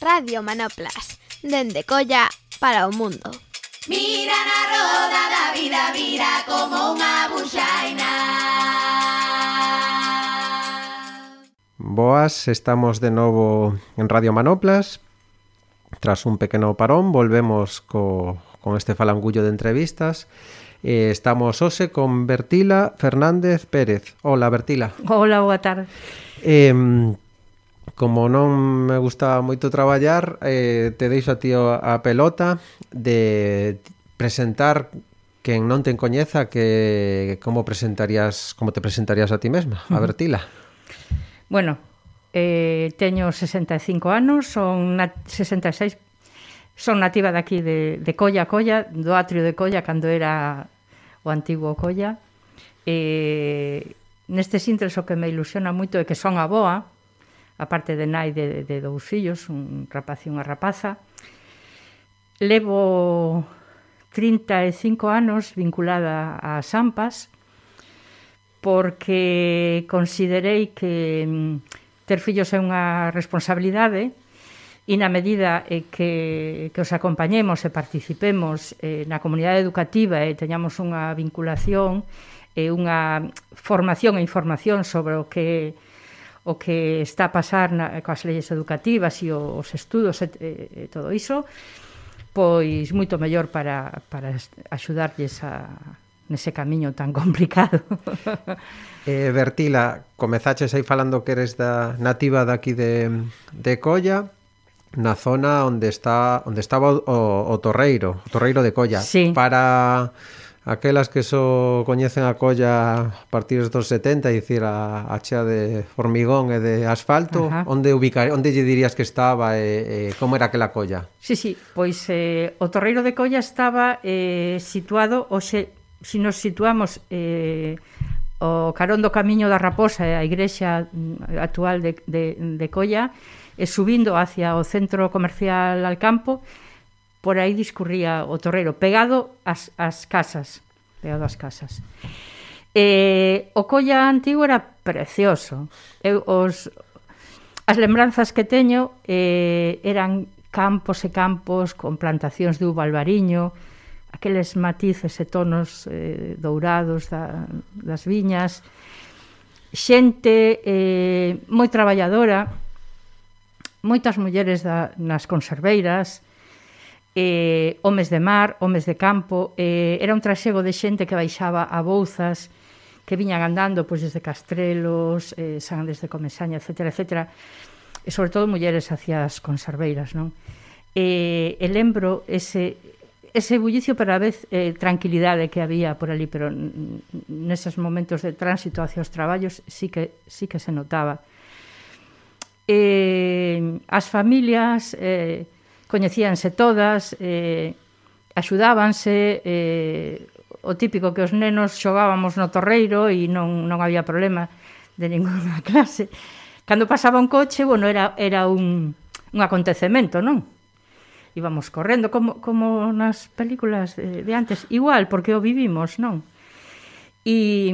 Radio Manoplas, dende Colla para o mundo. Mira na roda da vida, vira como unha buxaina. Boas, estamos de novo en Radio Manoplas. Tras un pequeno parón, volvemos co, con este falangullo de entrevistas. Eh, estamos hoxe con Bertila Fernández Pérez. Hola, Bertila. Hola, boa tarde. Eh, como non me gustaba moito traballar, eh, te deixo a ti a pelota de presentar quen non te coñeza que como presentarías como te presentarías a ti mesma, a Bertila. Bueno, eh, teño 65 anos, son na, 66 son nativa de aquí de, de Colla Colla, do atrio de Colla cando era o antigo Colla. Eh, neste sintres o que me ilusiona moito é que son aboa, a parte de nai de, de dous fillos, un rapaz e unha rapaza. Levo 35 anos vinculada ás AMPAs porque considerei que mm, ter fillos é unha responsabilidade e na medida que, que os acompañemos e participemos eh, na comunidade educativa e teñamos unha vinculación e unha formación e información sobre o que o que está a pasar na, coas leyes educativas e os estudos e, e todo iso, pois moito mellor para, para axudarlles a, nese camiño tan complicado. eh, Bertila, comezaches aí falando que eres da nativa daqui de, de Colla, na zona onde está onde estaba o, o, o Torreiro, o Torreiro de Colla. Sí. Para aquelas que só coñecen a colla a partir dos 70, dicir a, a chea de formigón e de asfalto, Ajá. onde ubicar, onde lle dirías que estaba e, e como era aquela colla? Sí, sí, pois eh, o Torreiro de Colla estaba eh, situado, hoxe, se si nos situamos eh, o carón do Camiño da Raposa e a igrexa mm, actual de, de, de Colla, e subindo hacia o centro comercial al campo, por aí discurría o torreiro, pegado ás, ás casas. Peor as casas. E o colla antigo era precioso. Eu os as lembranzas que teño eh, eran campos e campos con plantacións de uva albariño, aqueles matices e tonos eh, dourados da, das viñas, xente eh, moi traballadora, moitas mulleres da, nas conserveiras, eh, homes de mar, homes de campo, eh, era un traxego de xente que baixaba a Bouzas, que viñan andando pois, desde Castrelos, eh, San desde Comesaña, etc. etc. E sobre todo mulleres hacia as conserveiras. Non? Eh, e lembro ese, ese bullicio, pero a vez eh, tranquilidade que había por ali, pero neses momentos de tránsito hacia os traballos sí que, sí que se notaba. Eh, as familias... Eh, coñecíanse todas, eh, axudábanse, eh, o típico que os nenos xogábamos no torreiro e non, non había problema de ninguna clase. Cando pasaba un coche, bueno, era, era un, un acontecemento, non? Íbamos correndo, como, como nas películas de, de antes, igual, porque o vivimos, non? E,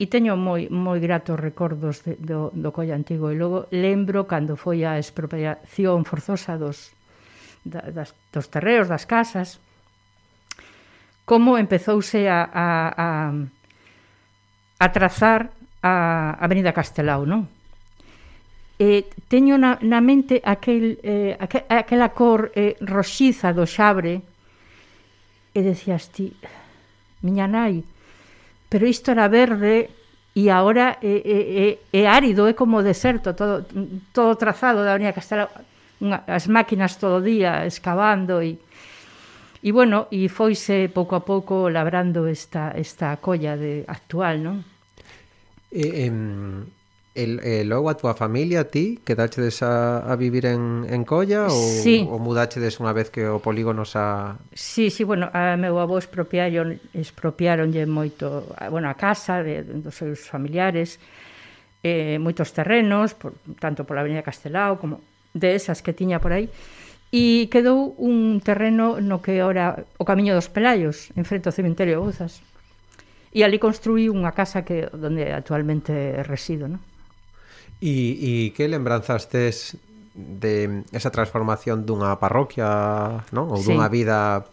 e teño moi, moi gratos recordos de, do, do Colla Antigo e logo lembro cando foi a expropiación forzosa dos, da, das, dos terreos, das casas, como empezouse a, a, a, a trazar a Avenida Castelao, non? E teño na, na mente aquel, eh, aquel, aquela cor eh, roxiza do xabre e decías ti, miña nai, pero isto era verde e agora é, é, é, é árido, é como deserto, todo, todo trazado da Avenida Castelao unha, as máquinas todo o día excavando e E bueno, e foise pouco a pouco labrando esta esta colla de actual, non? E, em, el, el, logo a túa familia, ti, quedachedes a, a vivir en, en Colla ou, sí. ou mudachedes unha vez que o polígono xa... Sí, sí, bueno, a meu avó expropiaron, expropiaronlle moito, bueno, a casa de, dos seus familiares, eh, moitos terrenos, por, tanto pola Avenida Castelao como de esas que tiña por aí, e quedou un terreno no que ora o Camiño dos Pelayos, enfrente ao cementerio de Bouzas. E ali construí unha casa que onde actualmente resido, non? E, e que lembranzas tes de esa transformación dunha parroquia, non? Ou dunha sí. vida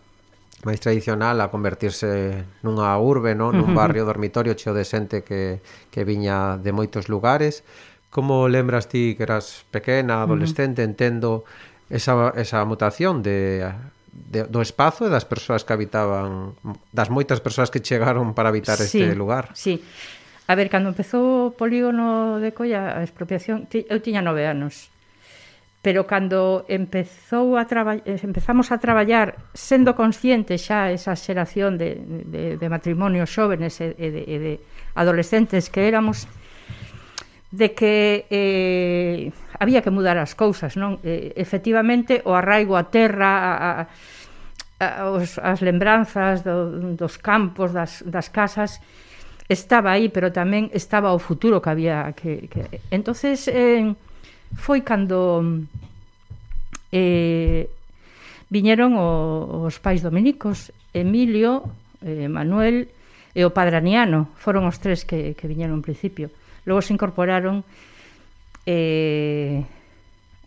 máis tradicional a convertirse nunha urbe, non? Nun barrio dormitorio cheo de xente que, que viña de moitos lugares Como lembras ti que eras pequena, adolescente, uh -huh. entendo esa, esa mutación de, de, do espazo e das persoas que habitaban, das moitas persoas que chegaron para habitar sí, este lugar. Sí, A ver, cando empezou o polígono de Colla, a expropiación, ti, eu tiña nove anos. Pero cando empezou a eh, empezamos a traballar sendo conscientes xa esa xeración de, de, de matrimonios xóvenes e, e, de, e de adolescentes que éramos, de que eh, había que mudar as cousas, non? Eh, efectivamente, o arraigo á terra, a, a, os, as lembranzas do, dos campos, das, das casas, estaba aí, pero tamén estaba o futuro que había que... que... entonces eh, foi cando eh, viñeron o, os pais dominicos, Emilio, eh, Manuel e o Padraniano, foron os tres que, que viñeron en principio Logo se incorporaron eh,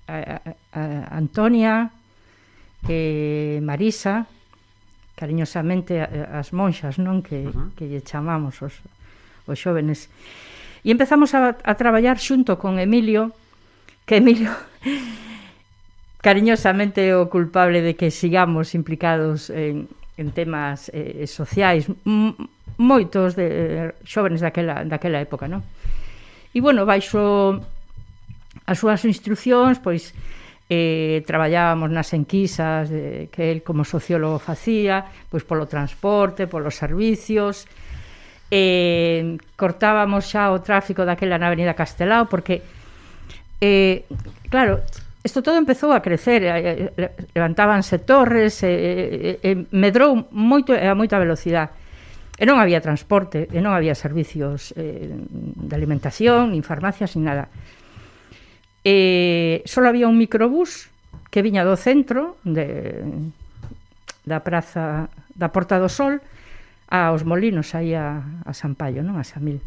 a, a, a Antonia, eh, Marisa, cariñosamente as monxas, non? Que, uh -huh. que lle chamamos os, os xóvenes. E empezamos a, a traballar xunto con Emilio, que Emilio cariñosamente o culpable de que sigamos implicados en, en temas eh, sociais moitos de eh, xóvenes daquela daquela época, non? E, bueno, baixo as súas instruccións, pois, eh, traballábamos nas enquisas de, que el como sociólogo facía, pois polo transporte, polos servicios, eh, cortábamos xa o tráfico daquela na Avenida Castelao, porque, eh, claro, isto todo empezou a crecer, eh, eh levantábanse torres, eh, eh, eh, eh medrou moito a moita velocidade. E non había transporte, e non había servicios eh, de alimentación, nin farmacias, nin nada. E só había un microbús que viña do centro de, da praza da Porta do Sol aos molinos aí a, a San Paio, non? A Samil.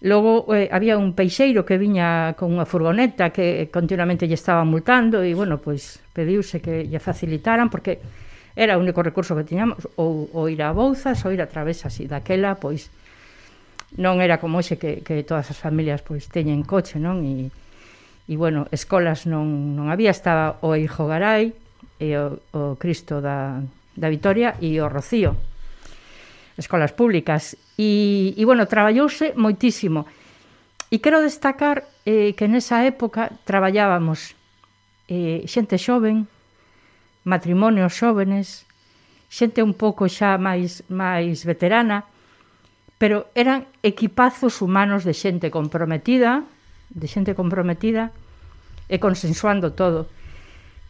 Logo eh, había un peixeiro que viña con unha furgoneta que continuamente lle estaba multando e bueno, pois pediuse que lle facilitaran porque Era o único recurso que tiñamos, ou, ou ir a Bouzas, ou ir a Travesas, e daquela, pois, non era como hoxe que, que todas as familias pois teñen coche, non? E, e bueno, escolas non, non había, estaba o Eijo Garay, e o, o Cristo da, da Vitoria e o Rocío, escolas públicas. E, e bueno, traballouse moitísimo. E quero destacar eh, que nesa época traballábamos eh, xente xoven, matrimonios xóvenes, xente un pouco xa máis, máis veterana, pero eran equipazos humanos de xente comprometida, de xente comprometida e consensuando todo.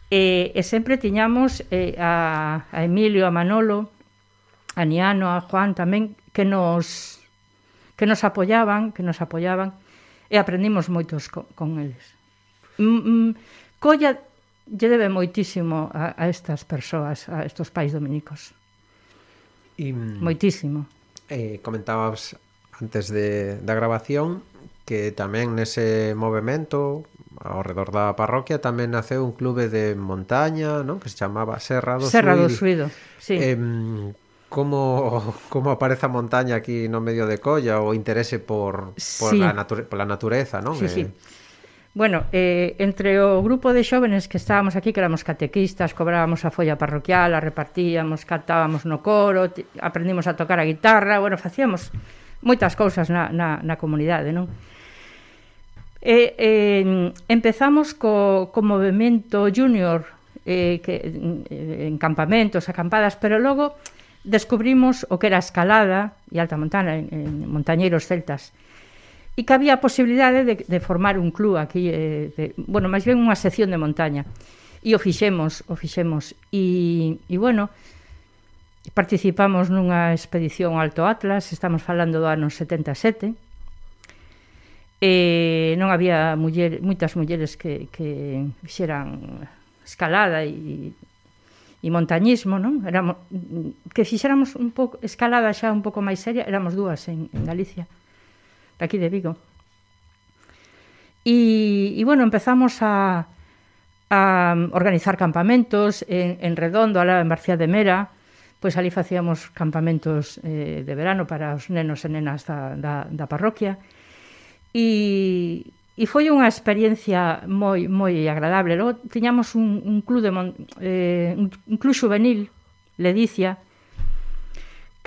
E, e sempre tiñamos eh, a, a Emilio, a Manolo, a Niano, a Juan tamén, que nos que nos apoyaban, que nos apoyaban e aprendimos moitos co, con eles. Mm, mm, colla lle debe moitísimo a, a estas persoas, a estos pais dominicos. Y, mm, moitísimo. Eh, comentabas antes de, da grabación que tamén nese movimento ao redor da parroquia tamén naceu un clube de montaña, non? Que se chamaba Serra do Serra do Suido, sí. Eh, como como aparece a montaña aquí no medio de Colla o interese por por sí. a nature, pola natureza, non? Sí, eh... sí. Bueno, eh, entre o grupo de xóvenes que estábamos aquí, que éramos catequistas, cobrábamos a folla parroquial, a repartíamos, cantábamos no coro, aprendimos a tocar a guitarra, bueno, facíamos moitas cousas na, na, na comunidade, non? E, eh, empezamos co, co movimento junior eh, que, eh, en campamentos, acampadas, pero logo descubrimos o que era escalada e alta montana, en, en montañeiros celtas e que había a posibilidade de, de formar un club aquí, eh, de, bueno, máis ben unha sección de montaña. E o fixemos, o fixemos. E, e bueno, participamos nunha expedición ao Alto Atlas, estamos falando do ano 77, e non había muller, moitas mulleres que, que fixeran escalada e, e montañismo, non? Éramos, que fixéramos un pouco escalada xa un pouco máis seria, éramos dúas en, en Galicia de aquí de Vigo. Y, y bueno, empezamos a, a organizar campamentos en, en Redondo, alá en Barcía de Mera, pois ali facíamos campamentos eh, de verano para os nenos e nenas da, da, da parroquia e, e foi unha experiencia moi moi agradable. Logo tiñamos un, un club de mon, eh, un club juvenil, Ledicia,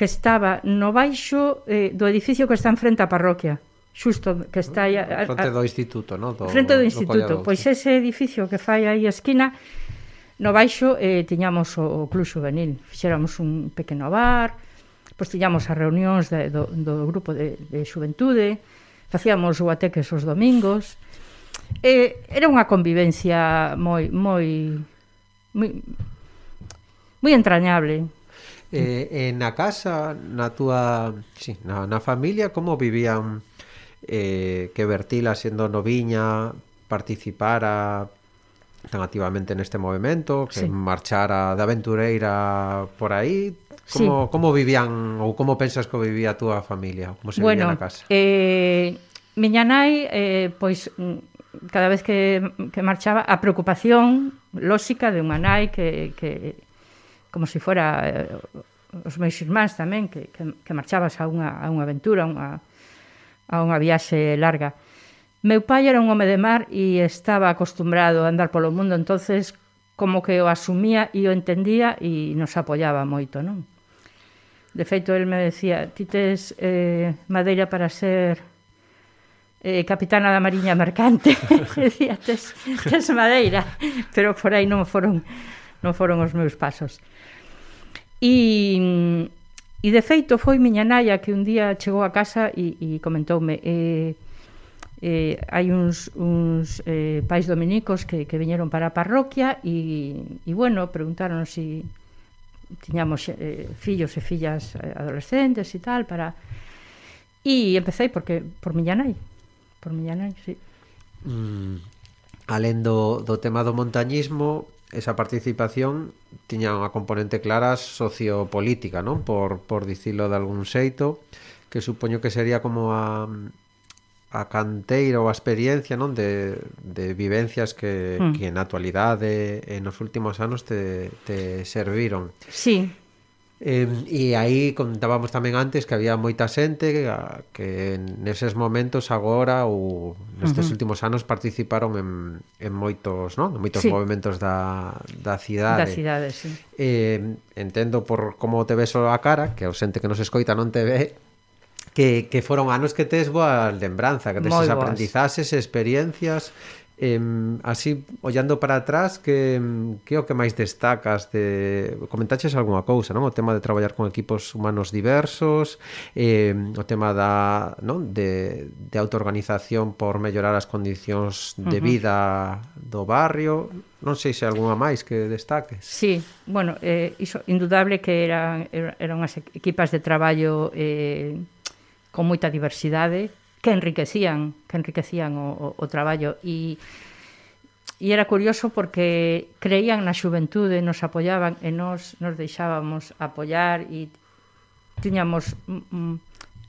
que estaba no baixo eh, do edificio que está en frente á parroquia xusto que está aí a, a, frente do instituto, no? do, frente do instituto, do pois ese edificio que fai aí a esquina no baixo eh, tiñamos o, o club juvenil fixéramos un pequeno bar pois tiñamos as reunións de, do, do grupo de, de xuventude facíamos guateques os domingos eh, era unha convivencia moi moi moi, moi entrañable. Eh, en na casa, na túa, sí, na, na familia, como vivían eh, que Bertila sendo noviña participara tan activamente neste movimento, que sí. marchara de aventureira por aí, como, sí. como vivían ou como pensas que vivía a túa familia, como se bueno, vivía na casa? Eh, miña nai, eh, pois cada vez que, que marchaba, a preocupación lóxica de unha nai que, que como se fora eh, os meus irmáns tamén, que, que, que marchabas a unha, a unha aventura, a unha, a unha viaxe larga. Meu pai era un home de mar e estaba acostumbrado a andar polo mundo, entonces como que o asumía e o entendía e nos apoiaba moito, non? De feito, el me decía, ti tes eh, madeira para ser eh, capitana da Mariña Mercante. decía, tes, tes madeira, pero por aí non foron, non foron os meus pasos. E, e de feito foi miña naia que un día chegou a casa e, e comentoume eh, eh, hai uns, uns eh, pais dominicos que, que viñeron para a parroquia e, e bueno, preguntaron si tiñamos eh, fillos e fillas eh, adolescentes e tal para e empecé porque por miña nai por miña nai, si sí. mm, alén do, do tema do montañismo esa participación tiña unha componente clara sociopolítica, non? Por, por dicilo de algún xeito, que supoño que sería como a, a canteira ou a experiencia non de, de vivencias que, mm. que na actualidade e nos últimos anos te, te serviron. Sí. Eh, e aí contábamos tamén antes que había moita xente que, que neses momentos agora ou nestes uh -huh. últimos anos participaron en, en moitos, non? En moitos sí. movimentos da, da cidade. Da cidade, sí. Eh, entendo por como te ves a cara, que a xente que nos escoita non te ve, que, que foron anos que tes boa lembranza, que tes aprendizaxes, experiencias Eh, así, ollando para atrás, que, que o que máis destacas? De... Comentaches algunha cousa, non? O tema de traballar con equipos humanos diversos, eh, o tema da, non? De, de autoorganización por mellorar as condicións de vida do barrio. Non sei se algunha máis que destaques. Sí, bueno, eh, iso, indudable que eran, er, eran as equipas de traballo eh, con moita diversidade, que enriquecían, que enriquecían o, o, o traballo e E era curioso porque creían na xuventude, nos apoiaban e nos, nos deixábamos apoiar e tiñamos mm,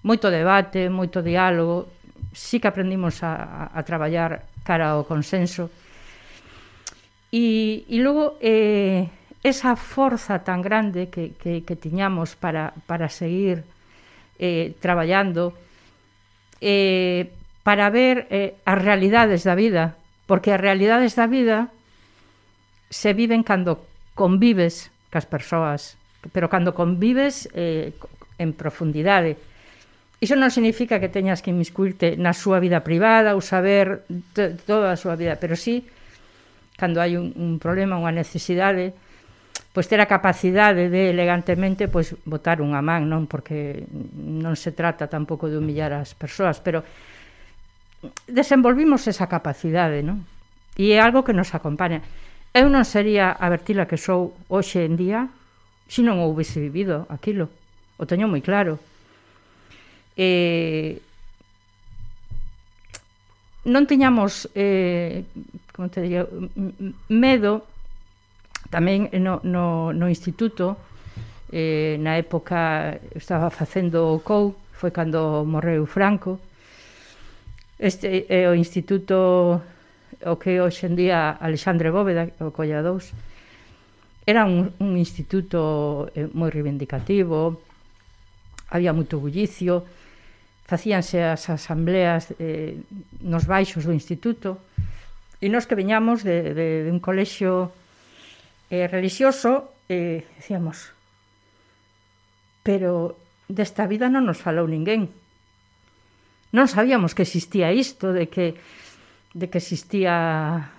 moito debate, moito diálogo, sí que aprendimos a, a, a traballar cara ao consenso. E, e logo eh, esa forza tan grande que, que, que tiñamos para, para seguir eh, traballando, eh, para ver eh, as realidades da vida, porque as realidades da vida se viven cando convives cas persoas, pero cando convives eh, en profundidade. Iso non significa que teñas que inmiscuirte na súa vida privada ou saber toda a súa vida, pero sí, cando hai un, un problema, unha necesidade, pois ter a capacidade de elegantemente pois botar unha man, non, porque non se trata tampouco de humillar as persoas, pero desenvolvimos esa capacidade, non? E é algo que nos acompaña. Eu non sería a Bertila que sou hoxe en día se non houvese vivido aquilo. O teño moi claro. Eh, non tiñamos eh, como te diría, medo Tamén no, no, no instituto, eh, na época estaba facendo o COU, foi cando morreu Franco. Este é o instituto o que hoxe en día Alexandre Bóveda, o Colladós, era un, un instituto eh, moi reivindicativo, había moito bullicio, facíanse as asambleas eh, nos baixos do instituto, e nós que veñamos de, de, de un colexio eh, religioso, eh, decíamos, pero desta vida non nos falou ninguén. Non sabíamos que existía isto, de que, de que existía,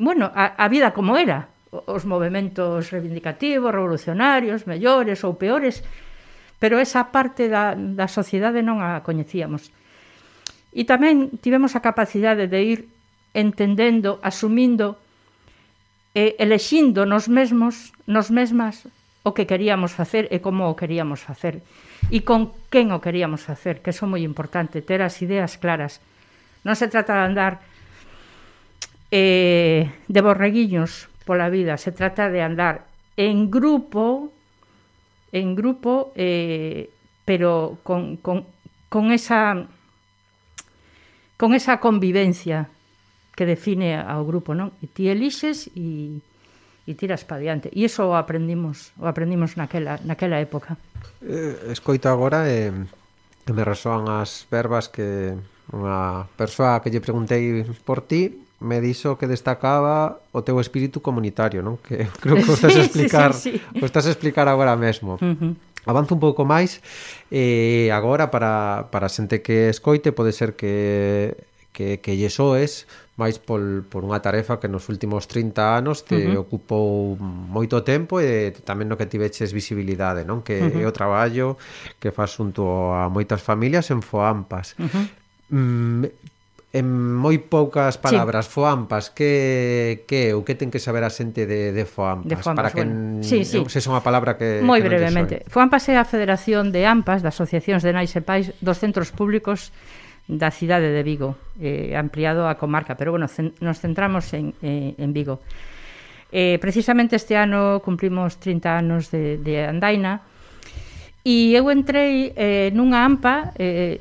bueno, a, a vida como era, os movimentos reivindicativos, revolucionarios, mellores ou peores, pero esa parte da, da sociedade non a coñecíamos. E tamén tivemos a capacidade de ir entendendo, asumindo e elexindo nos mesmos, nos mesmas o que queríamos facer e como o queríamos facer e con quen o queríamos facer, que é moi importante, ter as ideas claras. Non se trata de andar eh, de borreguiños pola vida, se trata de andar en grupo, en grupo, eh, pero con, con, con esa con esa convivencia que define ao grupo, non? E ti elixes e e tiras para diante. E iso o aprendimos, o aprendimos naquela naquela época. Eh, escoito agora e eh, que me resoan as verbas que unha persoa que lle preguntei por ti me dixo que destacaba o teu espírito comunitario, non? Que creo que o estás a explicar, sí, sí, sí. o estás a explicar agora mesmo. Uh -huh. Avanzo un pouco máis e eh, agora para, para xente que escoite pode ser que que, que lle soes máis por, por unha tarefa que nos últimos 30 anos te uh -huh. ocupou moito tempo e tamén no que tiveches visibilidade, non? Que uh -huh. é o traballo que faz junto a moitas familias en Foampas. Uh -huh. mm, en moi poucas palabras, sí. Foampas, que que o que ten que saber a xente de de Foampas, de Foampas para que bueno. sí, sí. se son a palabra que Moi que brevemente. Foampas é a Federación de AMPAS, das asociacións de nais e pais dos centros públicos da cidade de Vigo, eh, ampliado a comarca, pero bueno, cen, nos centramos en, eh, en Vigo. Eh, precisamente este ano cumplimos 30 anos de, de Andaina e eu entrei eh, nunha AMPA eh,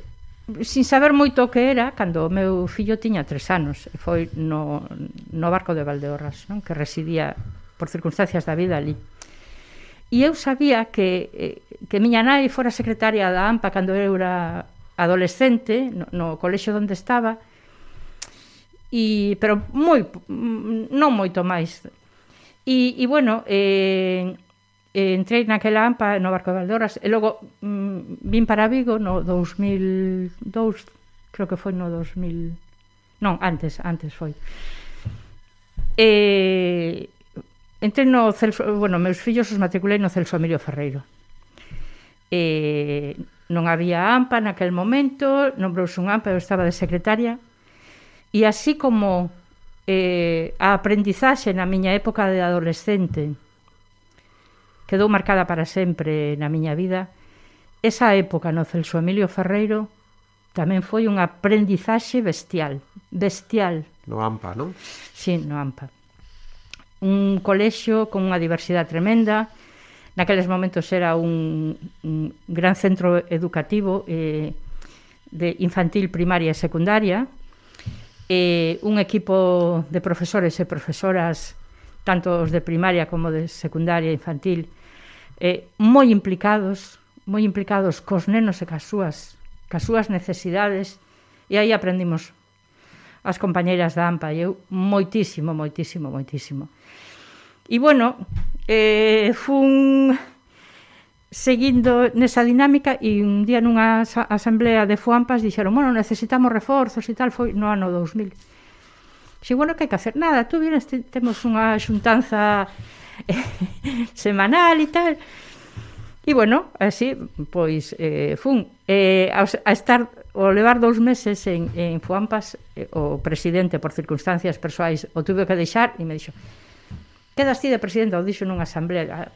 sin saber moito o que era cando o meu fillo tiña tres anos e foi no, no barco de Valdeorras non? que residía por circunstancias da vida ali e eu sabía que, eh, que miña nai fora secretaria da AMPA cando eu era adolescente no, no colexo onde estaba e pero moi non moito máis. E, e bueno, eh, eh, entrei naquela AMPA no Barco de Valdoras e logo mm, vin para Vigo no 2002, creo que foi no 2000. Non, antes, antes foi. E entrei no Celso, bueno, meus fillos os matriculei no Celso Emilio Ferreiro. E non había AMPA naquel momento, nombrouse un AMPA, eu estaba de secretaria, e así como eh, a aprendizaxe na miña época de adolescente quedou marcada para sempre na miña vida, esa época no Celso Emilio Ferreiro tamén foi unha aprendizaxe bestial, bestial. No AMPA, non? Sí, no AMPA. Un colexio con unha diversidade tremenda, naqueles momentos era un, un gran centro educativo eh, de infantil, primaria e secundaria, eh, un equipo de profesores e profesoras tanto os de primaria como de secundaria e infantil eh, moi implicados moi implicados cos nenos e cas súas cas súas necesidades e aí aprendimos. As compañeiras da AMPA e eu moitísimo, moitísimo, moitísimo. E bueno, eh, fun seguindo nesa dinámica e un día nunha asamblea de Fuampas dixeron, bueno, necesitamos reforzos e tal, foi no ano 2000. Xe, bueno, que hai que hacer nada, tú vienes, te, temos unha xuntanza eh, semanal e tal. E, bueno, así, pois, eh, fun. Eh, a, a estar, o levar dous meses en, en Fuampas, eh, o presidente, por circunstancias persoais, o tuve que deixar e me dixo, quedas ti de presidenta, o dixo nunha asamblea, ah,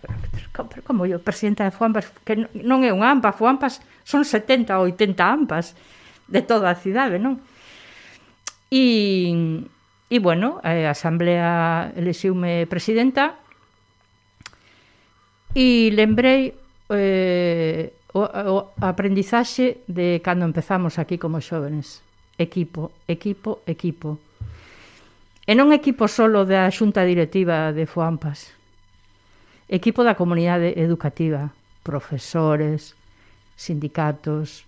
pero como eu, presidenta de Fuampas, que non é un AMPA, Fuampas son 70 ou 80 AMPAs de toda a cidade, non? E, e bueno, a asamblea elexiume presidenta e lembrei eh, o, o aprendizaxe de cando empezamos aquí como xóvenes. Equipo, equipo, equipo E non equipo solo da xunta directiva de FOAMPAS, equipo da comunidade educativa, profesores, sindicatos,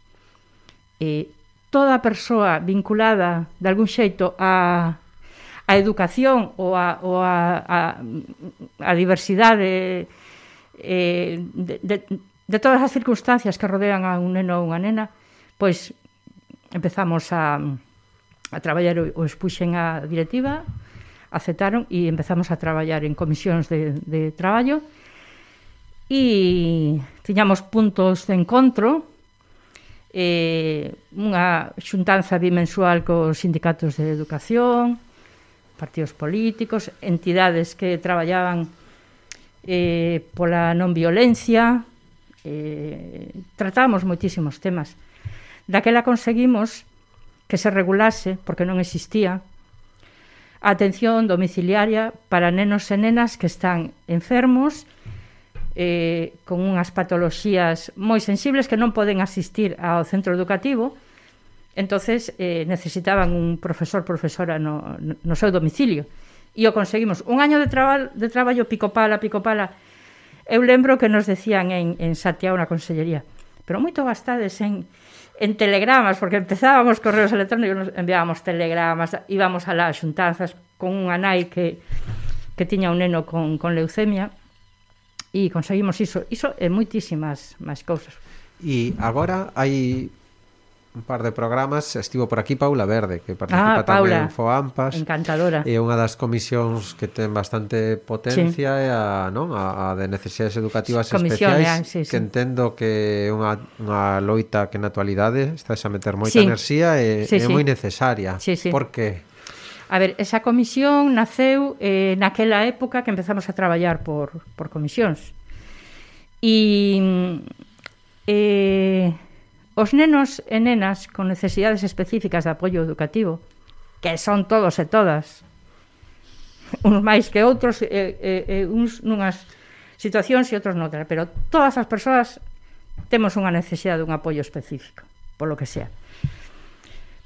e toda persoa vinculada de algún xeito a a educación ou a, ou a, a, a diversidade eh, de, de, de todas as circunstancias que rodean a un neno ou unha nena, pois empezamos a, a traballar, o puxen a directiva, aceptaron e empezamos a traballar en comisións de, de traballo e tiñamos puntos de encontro eh, unha xuntanza bimensual cos sindicatos de educación, partidos políticos, entidades que traballaban eh, pola non violencia, eh, tratábamos moitísimos temas. Daquela conseguimos que se regulase, porque non existía, a atención domiciliaria para nenos e nenas que están enfermos eh, con unhas patoloxías moi sensibles que non poden asistir ao centro educativo, entonces eh, necesitaban un profesor profesora no, no seu domicilio. E o conseguimos. Un año de, traba de traballo picopala, picopala. Eu lembro que nos decían en, en Santiago na Consellería pero moito gastades en, en telegramas, porque empezábamos correos electrónicos, enviábamos telegramas, íbamos a las xuntanzas con unha nai que, que tiña un neno con, con leucemia, e conseguimos iso, iso e moitísimas máis cousas. E agora hai un par de programas estivo por aquí Paula Verde, que participa ah, Paula. tamén en FOAMPAS. Encantadora. E unha das comisións que ten bastante potencia sí. é a, non? A, a de necesidades educativas Comisión, especiais, eh, sí, sí. que entendo que é unha, unha loita que na actualidade está a meter moita sí. enerxía e sí, é sí. moi necesaria. Sí, sí. Por que? A ver, esa comisión naceu eh, naquela época que empezamos a traballar por, por comisións. E... Eh, Os nenos e nenas con necesidades específicas de apoio educativo, que son todos e todas, uns máis que outros, e, e, e uns nunhas situacións e outros noutras, pero todas as persoas temos unha necesidade dun apoio específico, polo que sea.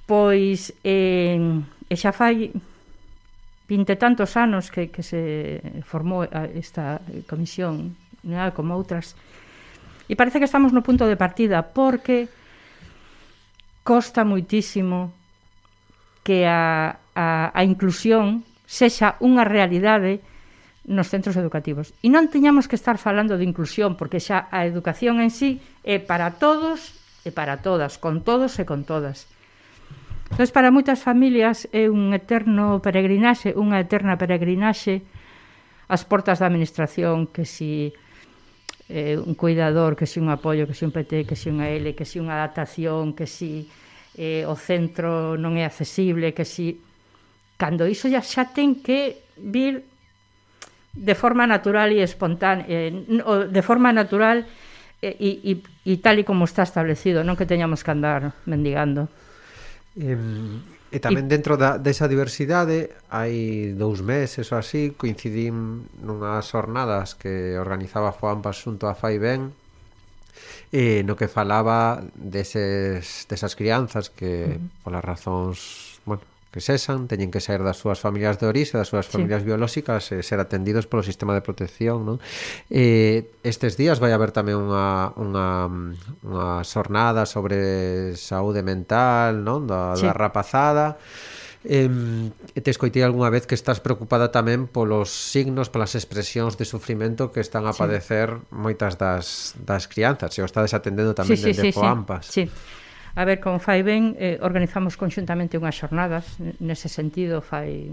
Pois, eh, e xa fai vinte tantos anos que, que se formou esta comisión, como outras, e parece que estamos no punto de partida, porque costa muitísimo que a, a, a inclusión sexa unha realidade nos centros educativos. E non teñamos que estar falando de inclusión, porque xa a educación en sí é para todos e para todas, con todos e con todas. Entón, para moitas familias é un eterno peregrinaxe, unha eterna peregrinaxe ás portas da administración, que si eh, un cuidador, que si un apoio, que si un PT, que si unha L, que si unha adaptación, que si eh, o centro non é accesible, que si cando iso ya xa ten que vir de forma natural e espontánea, eh, de forma natural e, e, e tal e como está establecido, non que teñamos que andar mendigando. Eh, e tamén dentro da, desa diversidade hai dous meses ou así coincidín nunhas jornadas que organizaba Juan Pasunto a Fai Ben eh, no que falaba deses, desas crianzas que uh -huh. polas razóns bueno, que cesan, teñen que sair das súas familias de orixe, das súas familias sí. biolóxicas e ser atendidos polo sistema de protección non? Eh, estes días vai haber tamén unha, unha, unha xornada sobre saúde mental non? Da, sí. da rapazada Eh, te escoitei algunha vez que estás preocupada tamén polos signos, polas expresións de sufrimento que están a sí. padecer moitas das, das crianzas, e o estás atendendo tamén sí, sí, dende sí, Foampas. Sí, sí. A ver, con fai ben, eh, organizamos conxuntamente unhas xornadas, nese sentido fai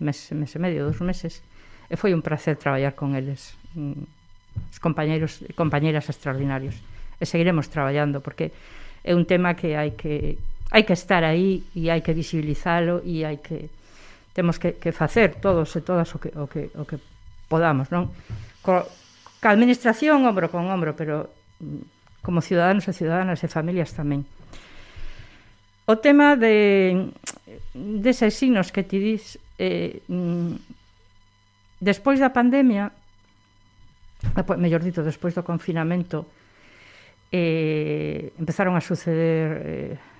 mes, mes e medio, dos meses, e foi un placer traballar con eles, mm, os compañeiros e compañeiras extraordinarios. E seguiremos traballando, porque é un tema que hai que, hai que estar aí e hai que visibilizalo e hai que temos que, que facer todos e todas o que, o que, o que podamos, non? Co, ca administración ombro con ombro, pero mm, como ciudadanos e ciudadanas e familias tamén. O tema de deses signos que ti dis eh, mm, despois da pandemia eh, mellor dito, despois do confinamento eh, empezaron a suceder eh,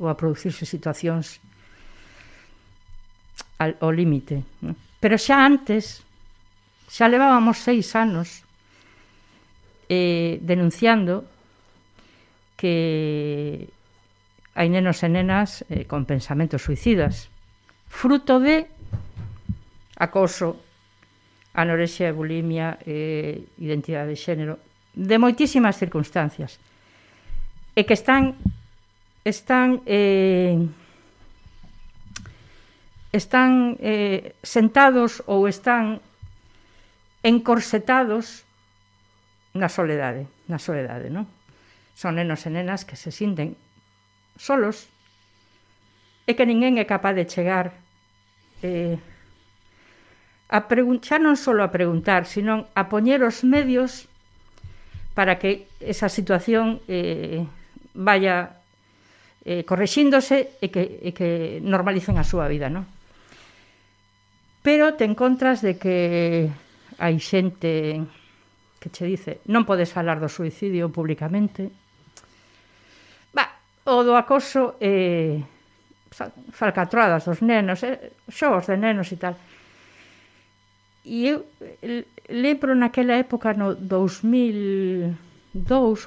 ou a producirse situacións al, ao límite. Non? Pero xa antes, xa levábamos seis anos eh, denunciando que hai nenos e nenas eh, con pensamentos suicidas, fruto de acoso, anorexia e bulimia, eh, identidade de xénero, de moitísimas circunstancias, e que están están eh, están eh, sentados ou están encorsetados na soledade, na soledade, non? Son nenos e nenas que se sinten solos e que ninguén é capaz de chegar eh, a preguntar, non só a preguntar, sino a poñer os medios para que esa situación eh, vaya eh, correxíndose e que, e que normalicen a súa vida, non? Pero te encontras de que hai xente que che dice non podes falar do suicidio públicamente. Ba, o do acoso eh, falcatroadas dos nenos, eh, xogos de nenos e tal. E eu lembro naquela época no 2002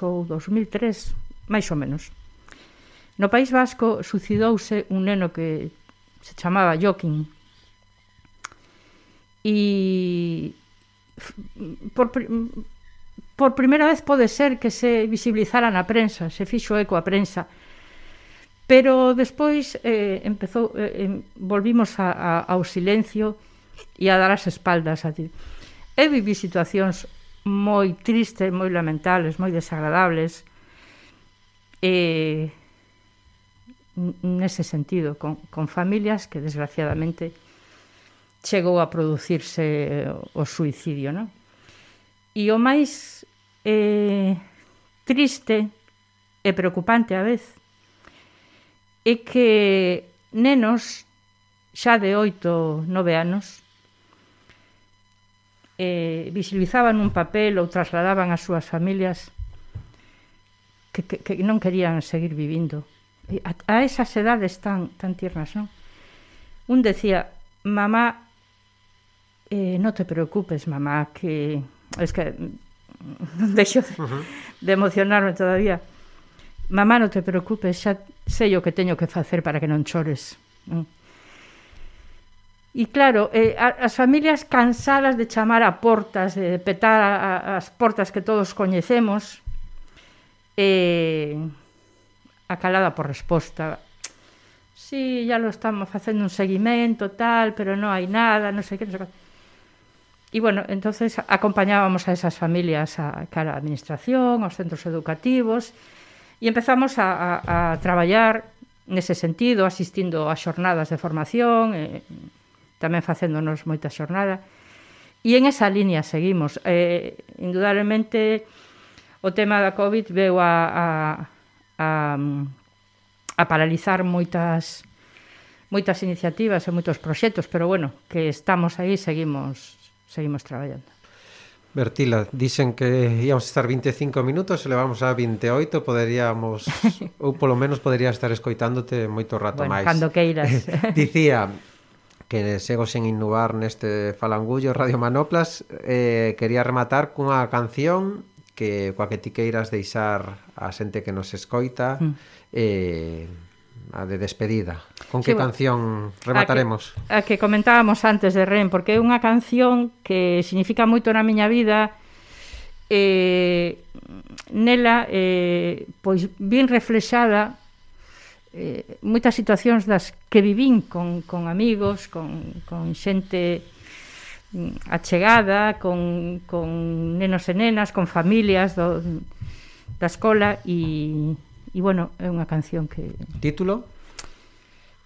ou 2003, máis ou menos, No País Vasco suicidouse un neno que se chamaba Joaquín. E por, por primeira vez pode ser que se visibilizara na prensa, se fixo eco a prensa, pero despois eh, empezou, eh, volvimos a, a, ao silencio e a dar as espaldas a ti. Eu vivi situacións moi tristes, moi lamentables, moi desagradables, e eh, nese sentido, con, con familias que desgraciadamente chegou a producirse eh, o suicidio, non? E o máis eh, triste e preocupante a vez é que nenos xa de 8, 9 anos eh, visibilizaban un papel ou trasladaban as súas familias que, que, que non querían seguir vivindo A, a esas edades tan, tan tiernas, non? Un decía, mamá, eh, no te preocupes, mamá, que es que deixo de, uh -huh. de emocionarme todavía. Mamá, no te preocupes, xa sei o que teño que facer para que non chores. E claro, eh, as familias cansadas de chamar a portas, de petar a, a, as portas que todos coñecemos, eh, acalada por resposta. Sí, ya lo estamos facendo un seguimento, tal, pero non hai nada, non sei que, non sei que. E bueno, entonces acompañábamos a esas familias a cara a administración, aos centros educativos e empezamos a, a, a traballar nese sentido, asistindo a xornadas de formación, eh, e, tamén facéndonos moita xornada. E en esa línea seguimos. Eh, indudablemente o tema da COVID veu a, a a, a paralizar moitas moitas iniciativas e moitos proxectos, pero bueno, que estamos aí, seguimos seguimos traballando. Bertila, dicen que íamos estar 25 minutos e levamos a 28, poderíamos ou polo menos podería estar escoitándote moito rato bueno, máis. Cando queiras. Dicía que sego sen innovar neste falangullo Radio Manoplas, eh, quería rematar cunha canción que coa que ti queiras deixar a xente que nos escoita mm. eh, a de despedida. Con que sí, canción remataremos? A que, a que comentábamos antes de Ren, porque é unha canción que significa moito na miña vida eh, nela eh, pois bien reflexada eh, moitas situacións das que vivín con, con amigos, con, con xente a chegada con, con nenos e nenas, con familias do, da escola e, e bueno, é unha canción que... Título?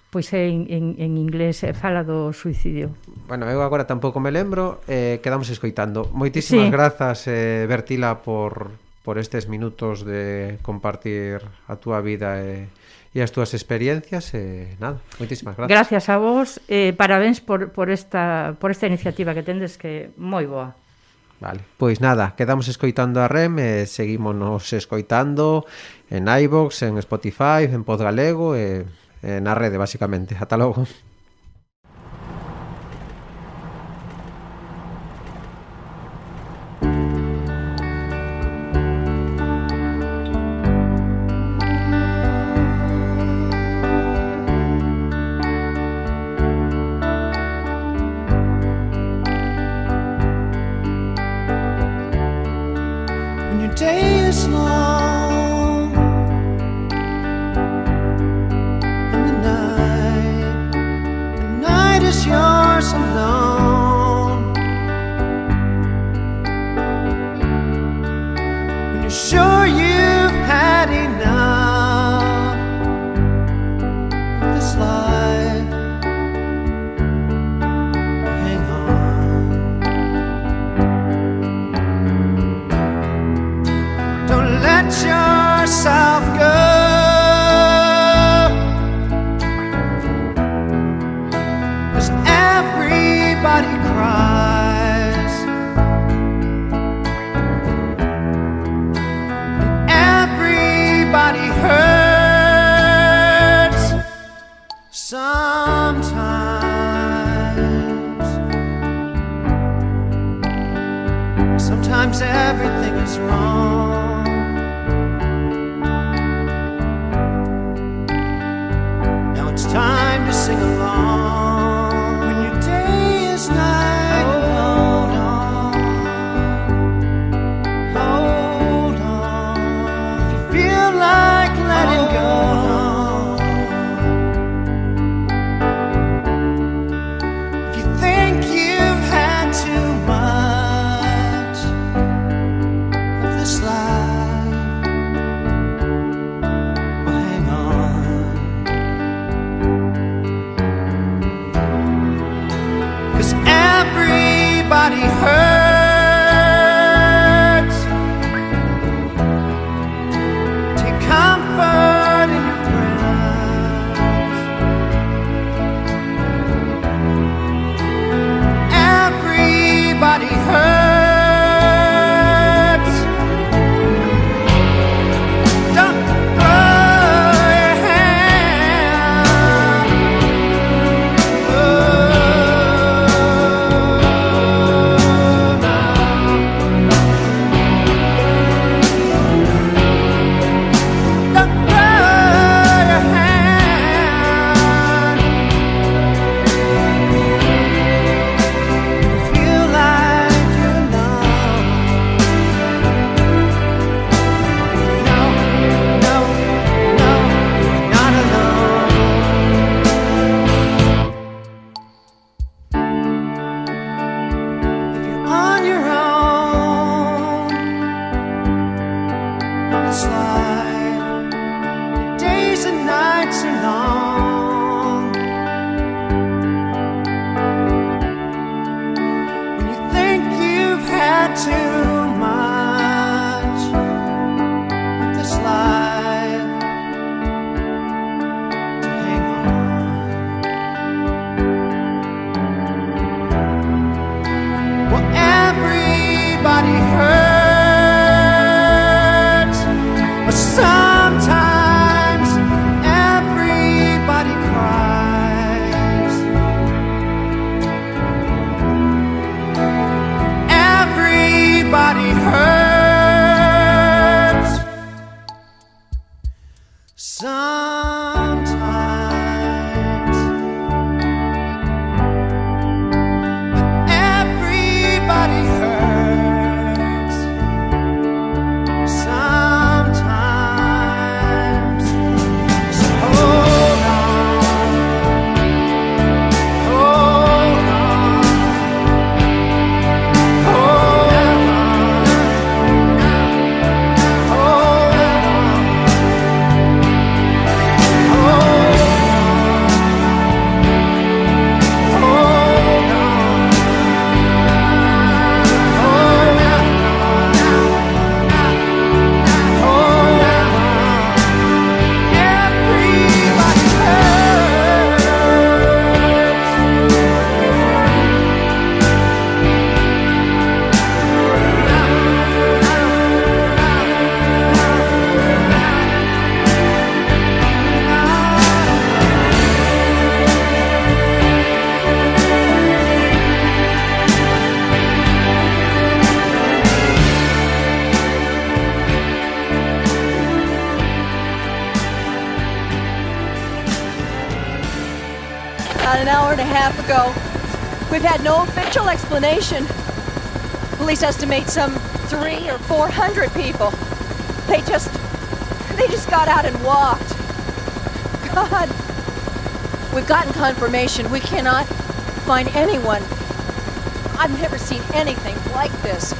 Pois é en, en, en inglés, é fala do suicidio. Bueno, eu agora tampouco me lembro, eh, quedamos escoitando. Moitísimas sí. grazas, eh, Bertila, por, por estes minutos de compartir a túa vida e eh e as túas experiencias e eh, nada, moitísimas gracias. Gracias a vos, eh, parabéns por, por, esta, por esta iniciativa que tendes que moi boa. Vale, pois nada, quedamos escoitando a REM e seguímonos escoitando en iVox, en Spotify, en Podgalego e, eh, e eh, na rede, basicamente. Ata logo. We've had no official explanation. Police estimate some three or four hundred people. They just. they just got out and walked. God. We've gotten confirmation. We cannot find anyone. I've never seen anything like this.